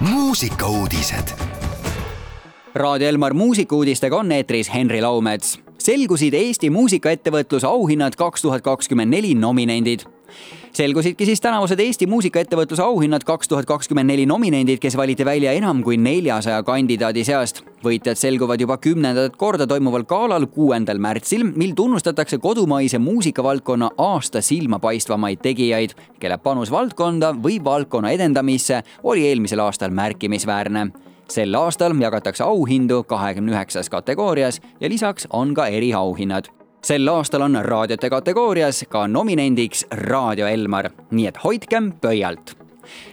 muusikauudised. Raadio Elmar muusikauudistega on eetris Henri Laumets. selgusid Eesti muusikaettevõtluse auhinnad kaks tuhat kakskümmend neli nominendid selgusidki siis tänavused Eesti muusikaettevõtluse auhinnad kaks tuhat kakskümmend neli nominendid, kes valiti välja enam kui neljasaja kandidaadi seast. võitjad selguvad juba kümnendat korda toimuval galal kuuendal märtsil, mil tunnustatakse kodumaise muusikavaldkonna aasta silmapaistvamaid tegijaid, kelle panus valdkonda või valdkonna edendamisse oli eelmisel aastal märkimisväärne sel aastal jagatakse auhindu kahekümne üheksas kategoorias ja lisaks on ka eriauhinnad sel aastal on raadiote kategoorias ka nominendiks Raadio Elmar, nii et hoidkem pöialt.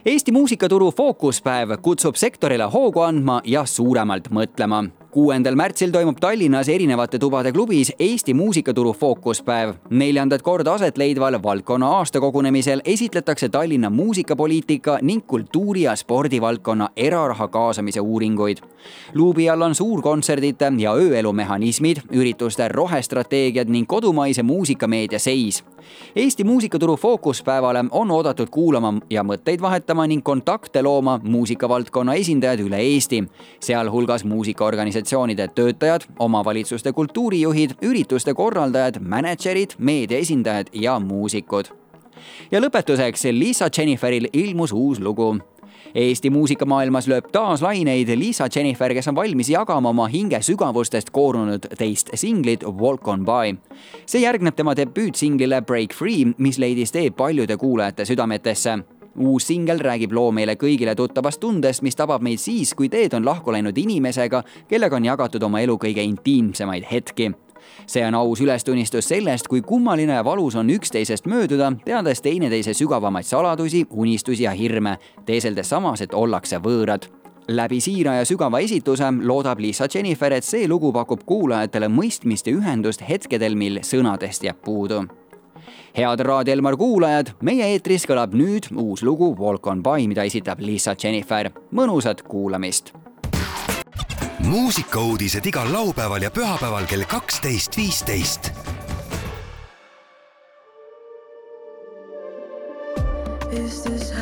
Eesti muusikaturu fookuspäev kutsub sektorile hoogu andma ja suuremalt mõtlema kuuendal märtsil toimub Tallinnas erinevate tubade klubis Eesti muusikaturu fookuspäev. neljandat korda aset leidval valdkonna aastakogunemisel esitletakse Tallinna muusikapoliitika ning kultuuri- ja spordivaldkonna eraraha kaasamise uuringuid. luubi all on suurkontserdite ja ööelu mehhanismid, ürituste rohestrateegiad ning kodumaise muusikameedia seis Eesti muusikaturu fookuspäevale on oodatud kuulama ja mõtteid vahetama ning kontakte looma muusikavaldkonna esindajad üle Eesti, sealhulgas muusikaorganisatsioonide töötajad, omavalitsuste kultuurijuhid, ürituste korraldajad, mänedžerid, meedia esindajad ja muusikud. ja lõpetuseks, Lisa Jenniferil ilmus uus lugu Eesti muusikamaailmas lööb taas laineid Lisa Jennifer, kes on valmis jagama oma hinge sügavustest koorunud teist singlit Walk on by. see järgneb tema debüütsinglile Break Free, mis leidis tee paljude kuulajate südametesse uus singel räägib loo meile kõigile tuttavast tundest, mis tabab meid siis, kui teed on lahku läinud inimesega, kellega on jagatud oma elu kõige intiimsemaid hetki see on aus ülestunnistus sellest, kui kummaline ja valus on üksteisest mööduda, teades teineteise sügavamaid saladusi, unistusi ja hirme, teeseldes samas, et ollakse võõrad läbi siira ja sügava esituse loodab Lisa Jennifer, et see lugu pakub kuulajatele mõistmist ja ühendust hetkedel, mil sõnadest jääb puudu. head Raadio Elmar kuulajad, meie eetris kõlab nüüd uus lugu Walk on by, mida esitab Lisa Jennifer. mõnusat kuulamist muusikauudised igal laupäeval ja pühapäeval kell kaksteist, viisteist. Is this